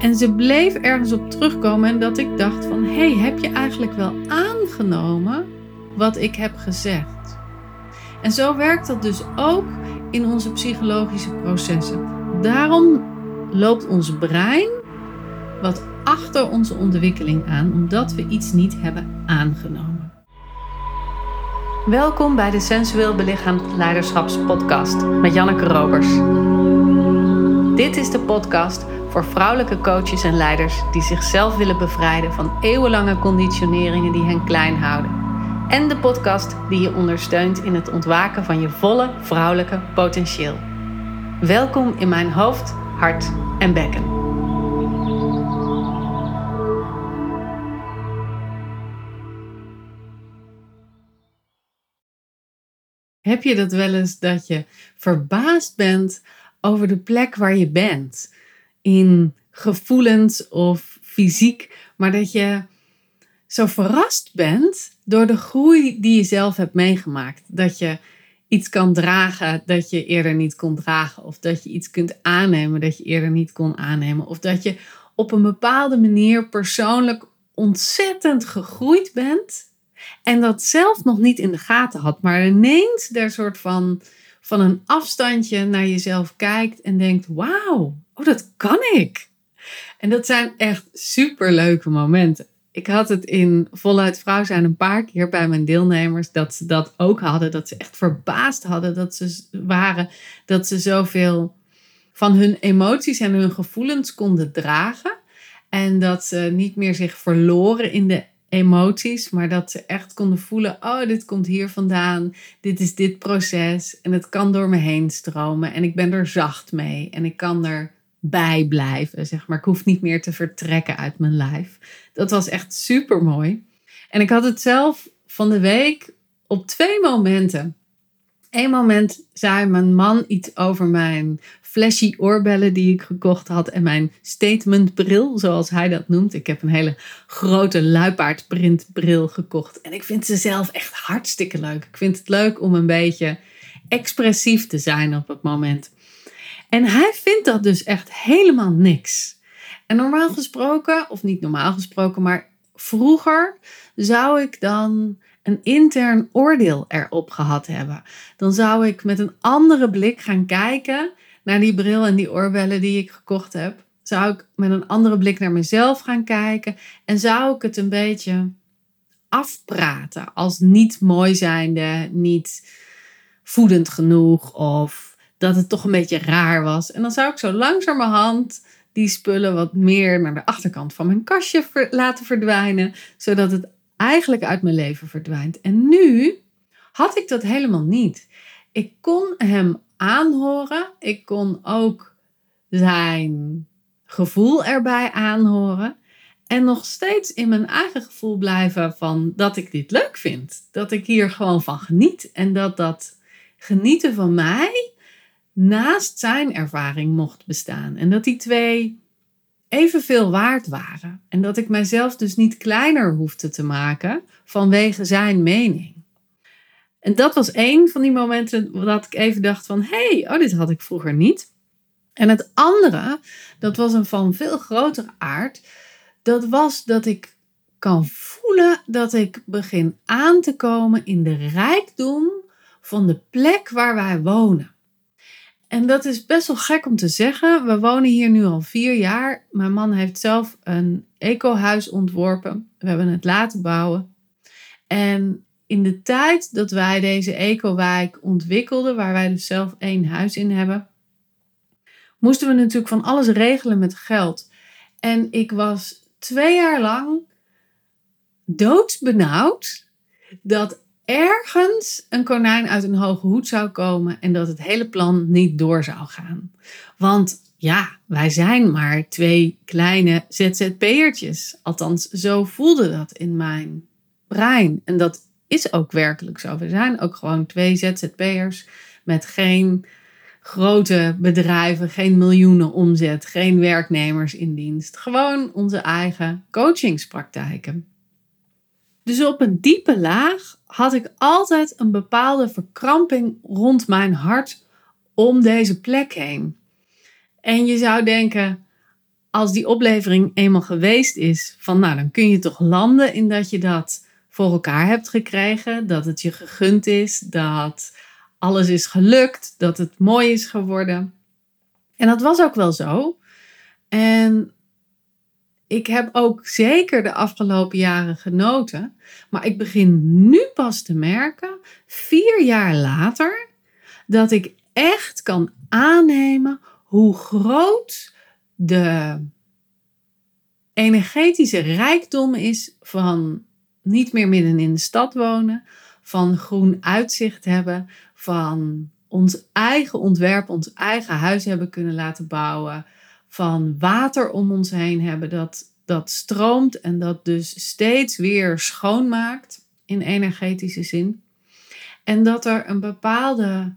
En ze bleef ergens op terugkomen en dat ik dacht van, hé, hey, heb je eigenlijk wel aangenomen wat ik heb gezegd? En zo werkt dat dus ook in onze psychologische processen. Daarom loopt ons brein wat achter onze ontwikkeling aan, omdat we iets niet hebben aangenomen. Welkom bij de Sensueel Belichaamd Leiderschapspodcast met Janneke Robers. Dit is de podcast voor vrouwelijke coaches en leiders die zichzelf willen bevrijden van eeuwenlange conditioneringen die hen klein houden. En de podcast die je ondersteunt in het ontwaken van je volle vrouwelijke potentieel. Welkom in mijn hoofd, hart en bekken. Heb je dat wel eens dat je verbaasd bent over de plek waar je bent? In gevoelens of fysiek, maar dat je zo verrast bent door de groei die je zelf hebt meegemaakt. Dat je iets kan dragen dat je eerder niet kon dragen. Of dat je iets kunt aannemen dat je eerder niet kon aannemen. Of dat je op een bepaalde manier persoonlijk ontzettend gegroeid bent. En dat zelf nog niet in de gaten had. Maar ineens daar soort van, van een afstandje naar jezelf kijkt en denkt: wauw, oh dat kan ik. En dat zijn echt super leuke momenten. Ik had het in Voluit Vrouw zijn een paar keer bij mijn deelnemers dat ze dat ook hadden. Dat ze echt verbaasd hadden dat ze waren. Dat ze zoveel van hun emoties en hun gevoelens konden dragen. En dat ze niet meer zich verloren in de emoties, maar dat ze echt konden voelen: oh, dit komt hier vandaan, dit is dit proces en het kan door me heen stromen en ik ben er zacht mee en ik kan erbij blijven, zeg maar. Ik hoef niet meer te vertrekken uit mijn lijf. Dat was echt super mooi. En ik had het zelf van de week op twee momenten. Eén moment zei mijn man iets over mijn flashy oorbellen die ik gekocht had en mijn statementbril, zoals hij dat noemt. Ik heb een hele grote luipaardprintbril gekocht en ik vind ze zelf echt hartstikke leuk. Ik vind het leuk om een beetje expressief te zijn op het moment. En hij vindt dat dus echt helemaal niks. En normaal gesproken, of niet normaal gesproken, maar vroeger zou ik dan een intern oordeel erop gehad hebben. Dan zou ik met een andere blik gaan kijken naar die bril en die oorbellen die ik gekocht heb. Zou ik met een andere blik naar mezelf gaan kijken en zou ik het een beetje afpraten als niet mooi zijnde, niet voedend genoeg of dat het toch een beetje raar was. En dan zou ik zo langzamerhand die spullen wat meer naar de achterkant van mijn kastje laten verdwijnen, zodat het eigenlijk uit mijn leven verdwijnt. En nu had ik dat helemaal niet. Ik kon hem aanhoren. Ik kon ook zijn gevoel erbij aanhoren. En nog steeds in mijn eigen gevoel blijven van dat ik dit leuk vind. Dat ik hier gewoon van geniet. En dat dat genieten van mij naast zijn ervaring mocht bestaan. En dat die twee evenveel waard waren. En dat ik mijzelf dus niet kleiner hoefde te maken vanwege zijn mening. En dat was één van die momenten dat ik even dacht van... hey, oh, dit had ik vroeger niet. En het andere, dat was een van veel grotere aard... dat was dat ik kan voelen dat ik begin aan te komen in de rijkdom van de plek waar wij wonen. En dat is best wel gek om te zeggen. We wonen hier nu al vier jaar. Mijn man heeft zelf een ecohuis ontworpen. We hebben het laten bouwen. En in de tijd dat wij deze ecowijk ontwikkelden, waar wij dus zelf één huis in hebben, moesten we natuurlijk van alles regelen met geld. En ik was twee jaar lang doodsbenauwd dat ergens een konijn uit een hoge hoed zou komen en dat het hele plan niet door zou gaan. Want ja, wij zijn maar twee kleine ZZP'ertjes. Althans, zo voelde dat in mijn brein. En dat is ook werkelijk zo. We zijn ook gewoon twee ZZP'ers met geen grote bedrijven, geen miljoenen omzet, geen werknemers in dienst. Gewoon onze eigen coachingspraktijken. Dus op een diepe laag had ik altijd een bepaalde verkramping rond mijn hart om deze plek heen. En je zou denken: als die oplevering eenmaal geweest is, van nou dan kun je toch landen in dat je dat voor elkaar hebt gekregen, dat het je gegund is, dat alles is gelukt, dat het mooi is geworden. En dat was ook wel zo. En ik heb ook zeker de afgelopen jaren genoten. Maar ik begin nu pas te merken, vier jaar later, dat ik echt kan aannemen hoe groot de energetische rijkdom is van niet meer midden in de stad wonen, van groen uitzicht hebben, van ons eigen ontwerp, ons eigen huis hebben kunnen laten bouwen, van water om ons heen hebben dat, dat stroomt en dat dus steeds weer schoonmaakt in energetische zin. En dat er een bepaalde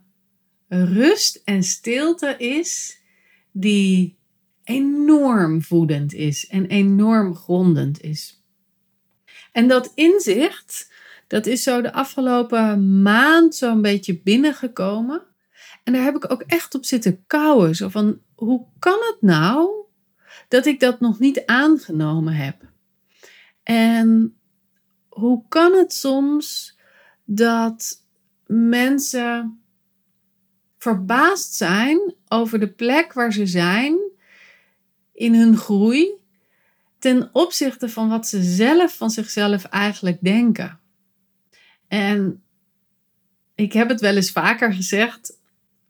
rust en stilte is die enorm voedend is en enorm grondend is. En dat inzicht, dat is zo de afgelopen maand zo'n beetje binnengekomen. En daar heb ik ook echt op zitten kouwen. Zo van, hoe kan het nou dat ik dat nog niet aangenomen heb? En hoe kan het soms dat mensen verbaasd zijn over de plek waar ze zijn in hun groei ten opzichte van wat ze zelf van zichzelf eigenlijk denken. En ik heb het wel eens vaker gezegd,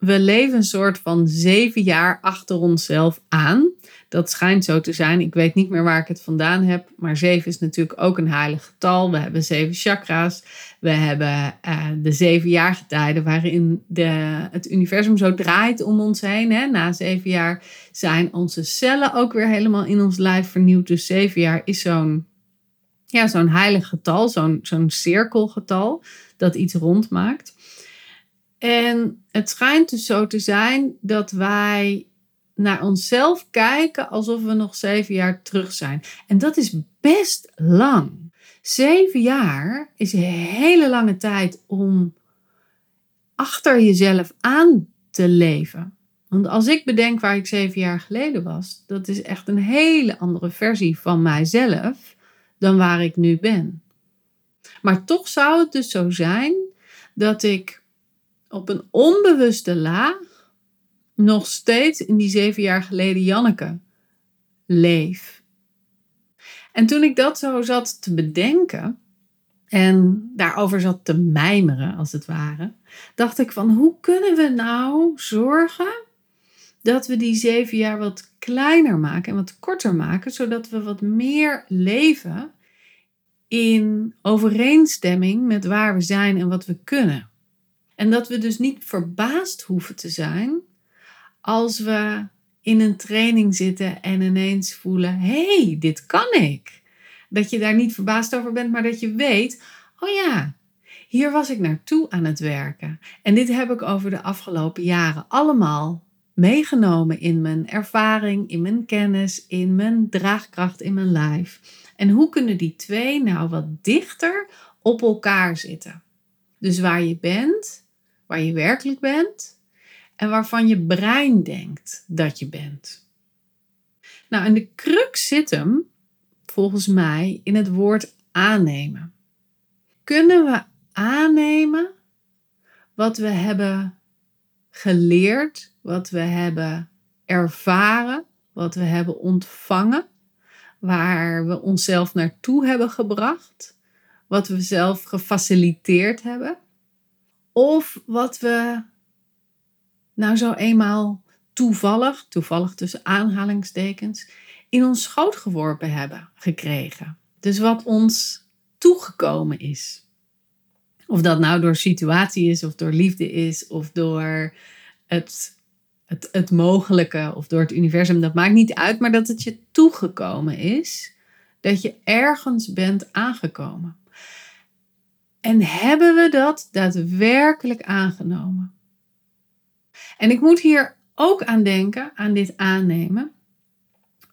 we leven een soort van zeven jaar achter onszelf aan. Dat schijnt zo te zijn. Ik weet niet meer waar ik het vandaan heb. Maar zeven is natuurlijk ook een heilig getal. We hebben zeven chakra's. We hebben uh, de zeven jaargetijden waarin de, het universum zo draait om ons heen. Hè. Na zeven jaar zijn onze cellen ook weer helemaal in ons lijf vernieuwd. Dus zeven jaar is zo'n ja, heilig getal, zo'n zo'n cirkelgetal dat iets rondmaakt. En het schijnt dus zo te zijn dat wij naar onszelf kijken alsof we nog zeven jaar terug zijn. En dat is best lang. Zeven jaar is een hele lange tijd om achter jezelf aan te leven. Want als ik bedenk waar ik zeven jaar geleden was, dat is echt een hele andere versie van mijzelf dan waar ik nu ben. Maar toch zou het dus zo zijn dat ik op een onbewuste laag nog steeds in die zeven jaar geleden Janneke leef. En toen ik dat zo zat te bedenken en daarover zat te mijmeren, als het ware, dacht ik van hoe kunnen we nou zorgen dat we die zeven jaar wat kleiner maken en wat korter maken, zodat we wat meer leven in overeenstemming met waar we zijn en wat we kunnen. En dat we dus niet verbaasd hoeven te zijn als we in een training zitten en ineens voelen: hé, hey, dit kan ik. Dat je daar niet verbaasd over bent, maar dat je weet: oh ja, hier was ik naartoe aan het werken. En dit heb ik over de afgelopen jaren allemaal meegenomen in mijn ervaring, in mijn kennis, in mijn draagkracht, in mijn lijf. En hoe kunnen die twee nou wat dichter op elkaar zitten? Dus waar je bent, waar je werkelijk bent en waarvan je brein denkt dat je bent. Nou, en de crux zit hem, volgens mij, in het woord aannemen. Kunnen we aannemen wat we hebben geleerd, wat we hebben ervaren, wat we hebben ontvangen, waar we onszelf naartoe hebben gebracht, wat we zelf gefaciliteerd hebben, of wat we nou zo eenmaal toevallig, toevallig tussen aanhalingstekens, in ons schoot geworpen hebben gekregen. Dus wat ons toegekomen is. Of dat nou door situatie is, of door liefde is, of door het, het, het mogelijke, of door het universum, dat maakt niet uit, maar dat het je toegekomen is, dat je ergens bent aangekomen. En hebben we dat daadwerkelijk aangenomen? En ik moet hier ook aan denken, aan dit aannemen,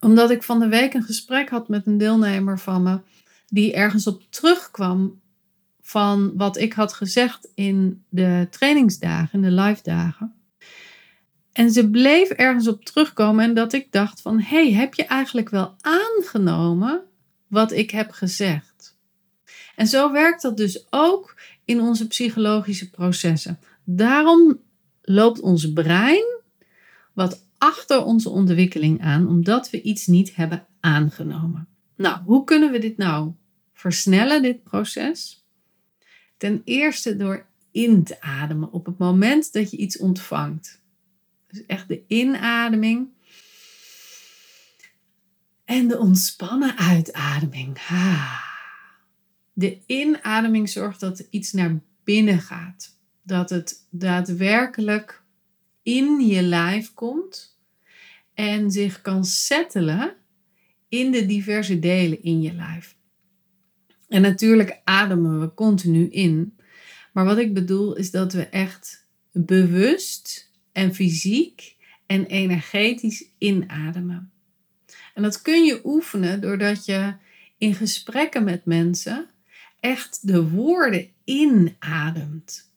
omdat ik van de week een gesprek had met een deelnemer van me, die ergens op terugkwam van wat ik had gezegd in de trainingsdagen, in de live dagen. En ze bleef ergens op terugkomen en dat ik dacht van, hey, heb je eigenlijk wel aangenomen wat ik heb gezegd? En zo werkt dat dus ook in onze psychologische processen. Daarom loopt ons brein wat achter onze ontwikkeling aan, omdat we iets niet hebben aangenomen. Nou, hoe kunnen we dit nou versnellen, dit proces? Ten eerste door in te ademen op het moment dat je iets ontvangt. Dus echt de inademing. En de ontspannen uitademing. De inademing zorgt dat iets naar binnen gaat. Dat het daadwerkelijk in je lijf komt en zich kan settelen in de diverse delen in je lijf. En natuurlijk ademen we continu in. Maar wat ik bedoel is dat we echt bewust en fysiek en energetisch inademen. En dat kun je oefenen doordat je in gesprekken met mensen echt de woorden inademt.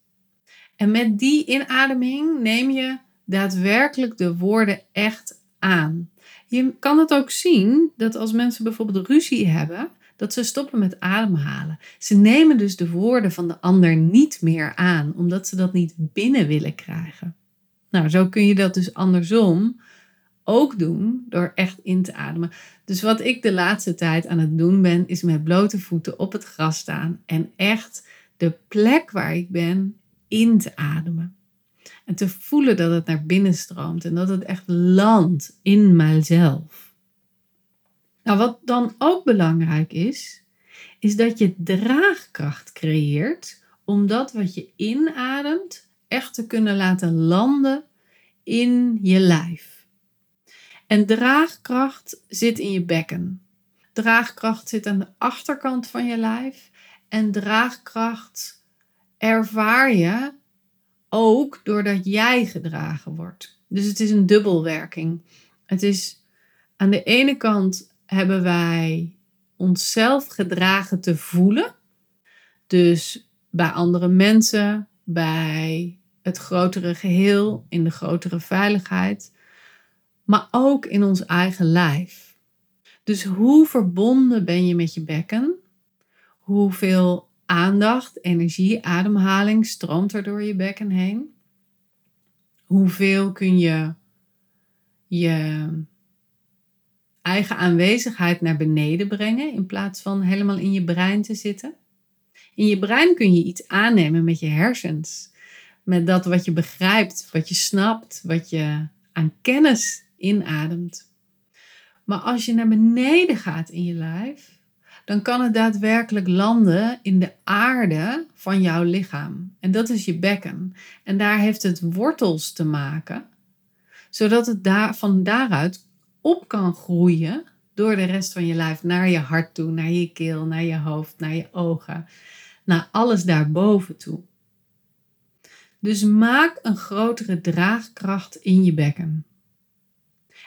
En met die inademing neem je daadwerkelijk de woorden echt aan. Je kan het ook zien dat als mensen bijvoorbeeld ruzie hebben, dat ze stoppen met ademhalen. Ze nemen dus de woorden van de ander niet meer aan, omdat ze dat niet binnen willen krijgen. Nou, zo kun je dat dus andersom ook doen door echt in te ademen. Dus wat ik de laatste tijd aan het doen ben, is met blote voeten op het gras staan en echt de plek waar ik ben in te ademen. En te voelen dat het naar binnen stroomt en dat het echt landt in mijzelf. Nou, wat dan ook belangrijk is, is dat je draagkracht creëert om dat wat je inademt echt te kunnen laten landen in je lijf. En draagkracht zit in je bekken. Draagkracht zit aan de achterkant van je lijf. En draagkracht ervaar je ook doordat jij gedragen wordt. Dus het is een dubbelwerking. Het is aan de ene kant hebben wij onszelf gedragen te voelen. Dus bij andere mensen, bij het grotere geheel, in de grotere veiligheid, maar ook in ons eigen lijf. Dus hoe verbonden ben je met je bekken? Hoeveel aandacht, energie, ademhaling stroomt er door je bekken heen? Hoeveel kun je je eigen aanwezigheid naar beneden brengen in plaats van helemaal in je brein te zitten? In je brein kun je iets aannemen met je hersens, met dat wat je begrijpt, wat je snapt, wat je aan kennis inademt. Maar als je naar beneden gaat in je lijf, dan kan het daadwerkelijk landen in de aarde van jouw lichaam. En dat is je bekken. En daar heeft het wortels te maken, zodat het daar, van daaruit op kan groeien door de rest van je lijf naar je hart toe, naar je keel, naar je hoofd, naar je ogen, naar alles daarboven toe. Dus maak een grotere draagkracht in je bekken.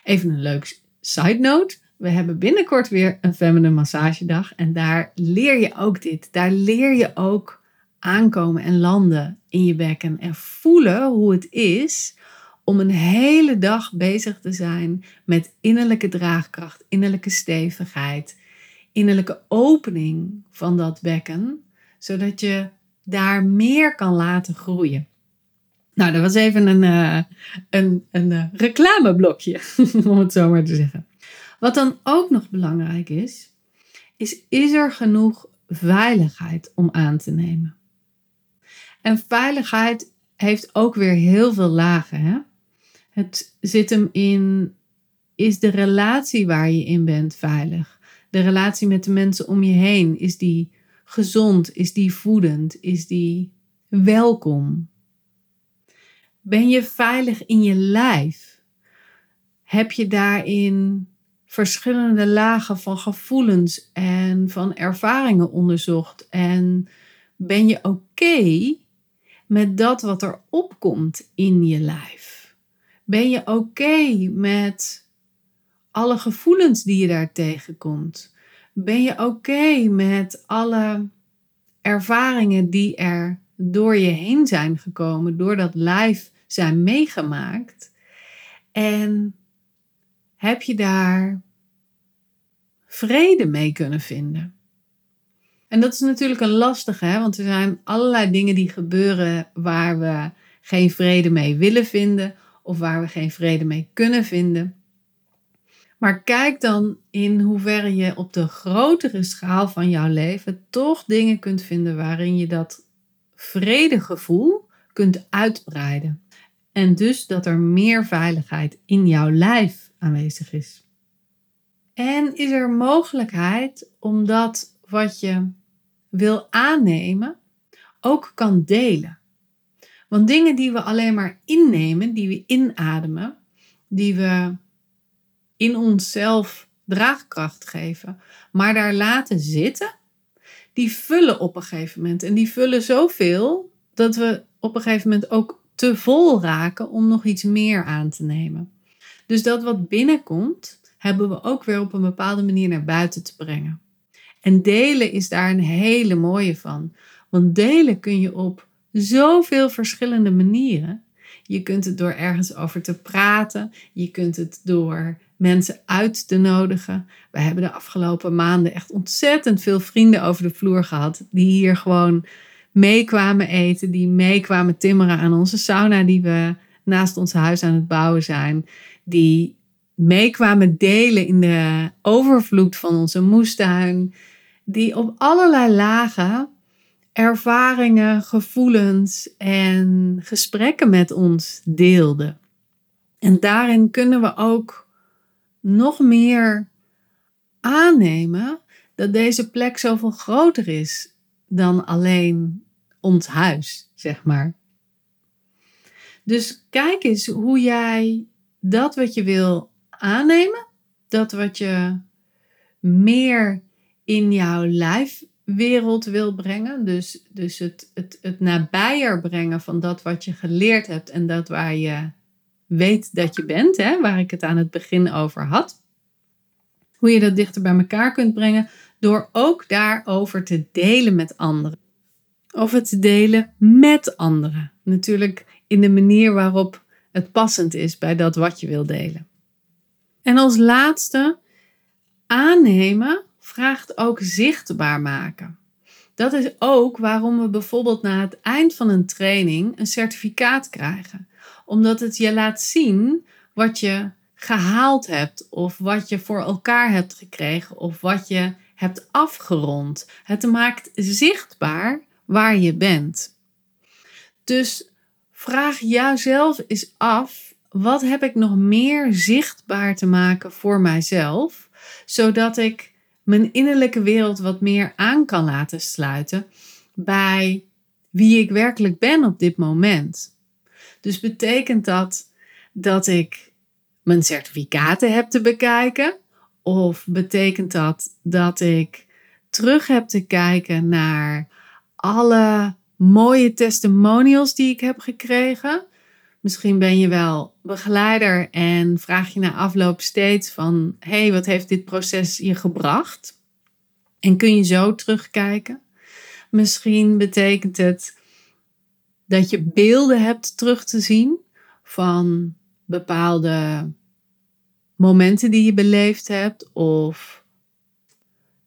Even een leuk side note. We hebben binnenkort weer een feminine massagedag en daar leer je ook dit. Daar leer je ook aankomen en landen in je bekken en voelen hoe het is om een hele dag bezig te zijn met innerlijke draagkracht, innerlijke stevigheid, innerlijke opening van dat bekken, zodat je daar meer kan laten groeien. Nou, dat was even een, uh, een, een uh, reclameblokje, om het zo maar te zeggen. Wat dan ook nog belangrijk is, is: is er genoeg veiligheid om aan te nemen? En veiligheid heeft ook weer heel veel lagen. Hè? Het zit hem in: is de relatie waar je in bent veilig? De relatie met de mensen om je heen, is die gezond? Is die voedend? Is die welkom? Ben je veilig in je lijf? Heb je daarin verschillende lagen van gevoelens en van ervaringen onderzocht? En ben je oké met dat wat er opkomt in je lijf? Ben je oké met alle gevoelens die je daar tegenkomt? Ben je oké met alle ervaringen die er door je heen zijn gekomen, door dat lijf zijn meegemaakt? En heb je daar vrede mee kunnen vinden? En dat is natuurlijk een lastige, hè? want er zijn allerlei dingen die gebeuren waar we geen vrede mee willen vinden of waar we geen vrede mee kunnen vinden. Maar kijk dan in hoeverre je op de grotere schaal van jouw leven toch dingen kunt vinden waarin je dat vredegevoel kunt uitbreiden. En dus dat er meer veiligheid in jouw lijf aanwezig is. En is er mogelijkheid om dat wat je wil aannemen ook kan delen? Want dingen die we alleen maar innemen, die we inademen, die we in onszelf draagkracht geven, maar daar laten zitten, die vullen op een gegeven moment. En die vullen zoveel dat we op een gegeven moment ook te vol raken om nog iets meer aan te nemen. Dus dat wat binnenkomt, hebben we ook weer op een bepaalde manier naar buiten te brengen. En delen is daar een hele mooie van. Want delen kun je op zoveel verschillende manieren. Je kunt het door ergens over te praten. Je kunt het door mensen uit te nodigen. We hebben de afgelopen maanden echt ontzettend veel vrienden over de vloer gehad. Die hier gewoon meekwamen eten. Die meekwamen timmeren aan onze sauna die we naast ons huis aan het bouwen zijn. Die meekwamen delen in de overvloed van onze moestuin. Die op allerlei lagen ervaringen, gevoelens en gesprekken met ons deelden. En daarin kunnen we ook nog meer aannemen dat deze plek zoveel groter is dan alleen ons huis, zeg maar. Dus kijk eens hoe jij dat wat je wil aannemen, dat wat je meer in jouw lijfwereld wil brengen, dus, dus het, het, het nabijer brengen van dat wat je geleerd hebt en dat waar je weet dat je bent, hè, waar ik het aan het begin over had. Hoe je dat dichter bij elkaar kunt brengen door ook daarover te delen met anderen. Of het te delen met anderen. Natuurlijk in de manier waarop het passend is bij dat wat je wil delen. En als laatste, aannemen vraagt ook zichtbaar maken. Dat is ook waarom we bijvoorbeeld na het eind van een training een certificaat krijgen. Omdat het je laat zien wat je gehaald hebt of wat je voor elkaar hebt gekregen of wat je hebt afgerond. Het maakt zichtbaar waar je bent. Dus vraag jouzelf eens af: wat heb ik nog meer zichtbaar te maken voor mijzelf, zodat ik mijn innerlijke wereld wat meer aan kan laten sluiten bij wie ik werkelijk ben op dit moment. Dus betekent dat dat ik mijn certificaten heb te bekijken? Of betekent dat dat ik terug heb te kijken naar alle mooie testimonials die ik heb gekregen? Misschien ben je wel begeleider en vraag je na afloop steeds van: hey, wat heeft dit proces je gebracht? En kun je zo terugkijken? Misschien betekent het dat je beelden hebt terug te zien van bepaalde momenten die je beleefd hebt of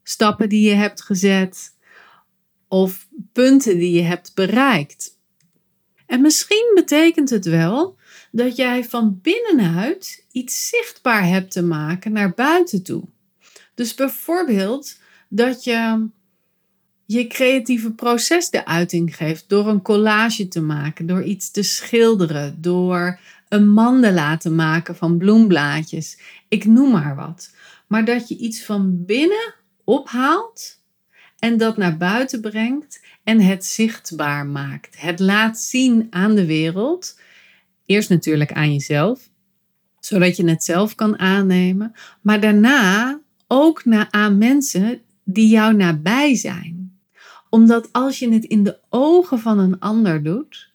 stappen die je hebt gezet of punten die je hebt bereikt. En misschien betekent het wel dat jij van binnenuit iets zichtbaar hebt te maken naar buiten toe. Dus bijvoorbeeld dat je je creatieve proces de uiting geeft door een collage te maken, door iets te schilderen, door een mandala te maken van bloemblaadjes. Ik noem maar wat. Maar dat je iets van binnen ophaalt en dat naar buiten brengt en het zichtbaar maakt. Het laat zien aan de wereld. Eerst natuurlijk aan jezelf, zodat je het zelf kan aannemen. Maar daarna ook naar, aan mensen die jou nabij zijn. Omdat als je het in de ogen van een ander doet,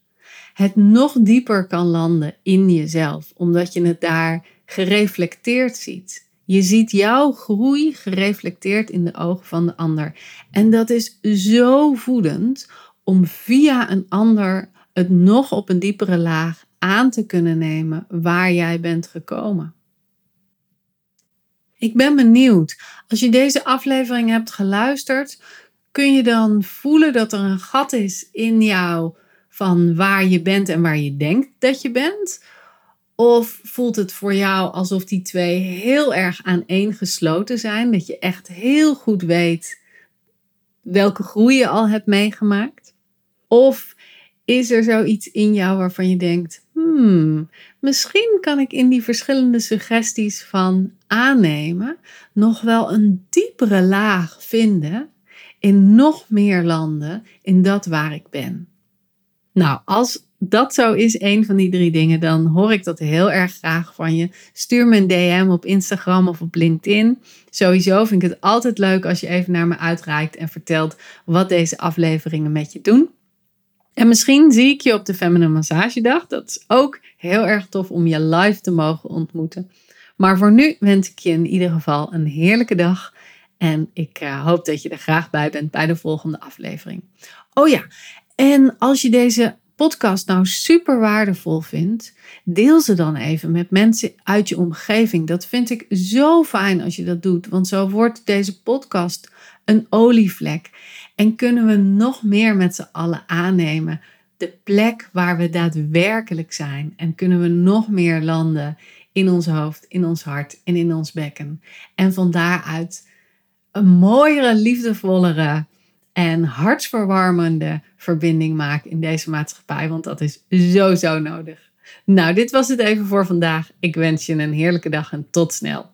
het nog dieper kan landen in jezelf, omdat je het daar gereflecteerd ziet. Je ziet jouw groei gereflecteerd in de ogen van de ander. En dat is zo voedend om via een ander het nog op een diepere laag aan te kunnen nemen waar jij bent gekomen. Ik ben benieuwd, als je deze aflevering hebt geluisterd, kun je dan voelen dat er een gat is in jou van waar je bent en waar je denkt dat je bent? Of voelt het voor jou alsof die twee heel erg aaneengesloten zijn, dat je echt heel goed weet welke groei je al hebt meegemaakt? Of is er zoiets in jou waarvan je denkt: hmm, misschien kan ik in die verschillende suggesties van aannemen nog wel een diepere laag vinden in nog meer landen in dat waar ik ben. Nou, als dat zo is, een van die drie dingen, dan hoor ik dat heel erg graag van je. Stuur me een DM op Instagram of op LinkedIn. Sowieso vind ik het altijd leuk als je even naar me uitreikt en vertelt wat deze afleveringen met je doen. En misschien zie ik je op de Feminine Massagedag. Dat is ook heel erg tof om je live te mogen ontmoeten. Maar voor nu wens ik je in ieder geval een heerlijke dag. En ik uh, hoop dat je er graag bij bent bij de volgende aflevering. Oh ja, en als je deze podcast nou super waardevol vindt, deel ze dan even met mensen uit je omgeving. Dat vind ik zo fijn als je dat doet, want zo wordt deze podcast een olievlek. En kunnen we nog meer met z'n allen aannemen de plek waar we daadwerkelijk zijn. En kunnen we nog meer landen in ons hoofd, in ons hart en in ons bekken. En van daaruit een mooiere, liefdevollere en hartsverwarmende verbinding maken in deze maatschappij. Want dat is zo nodig. Nou, dit was het even voor vandaag. Ik wens je een heerlijke dag en tot snel.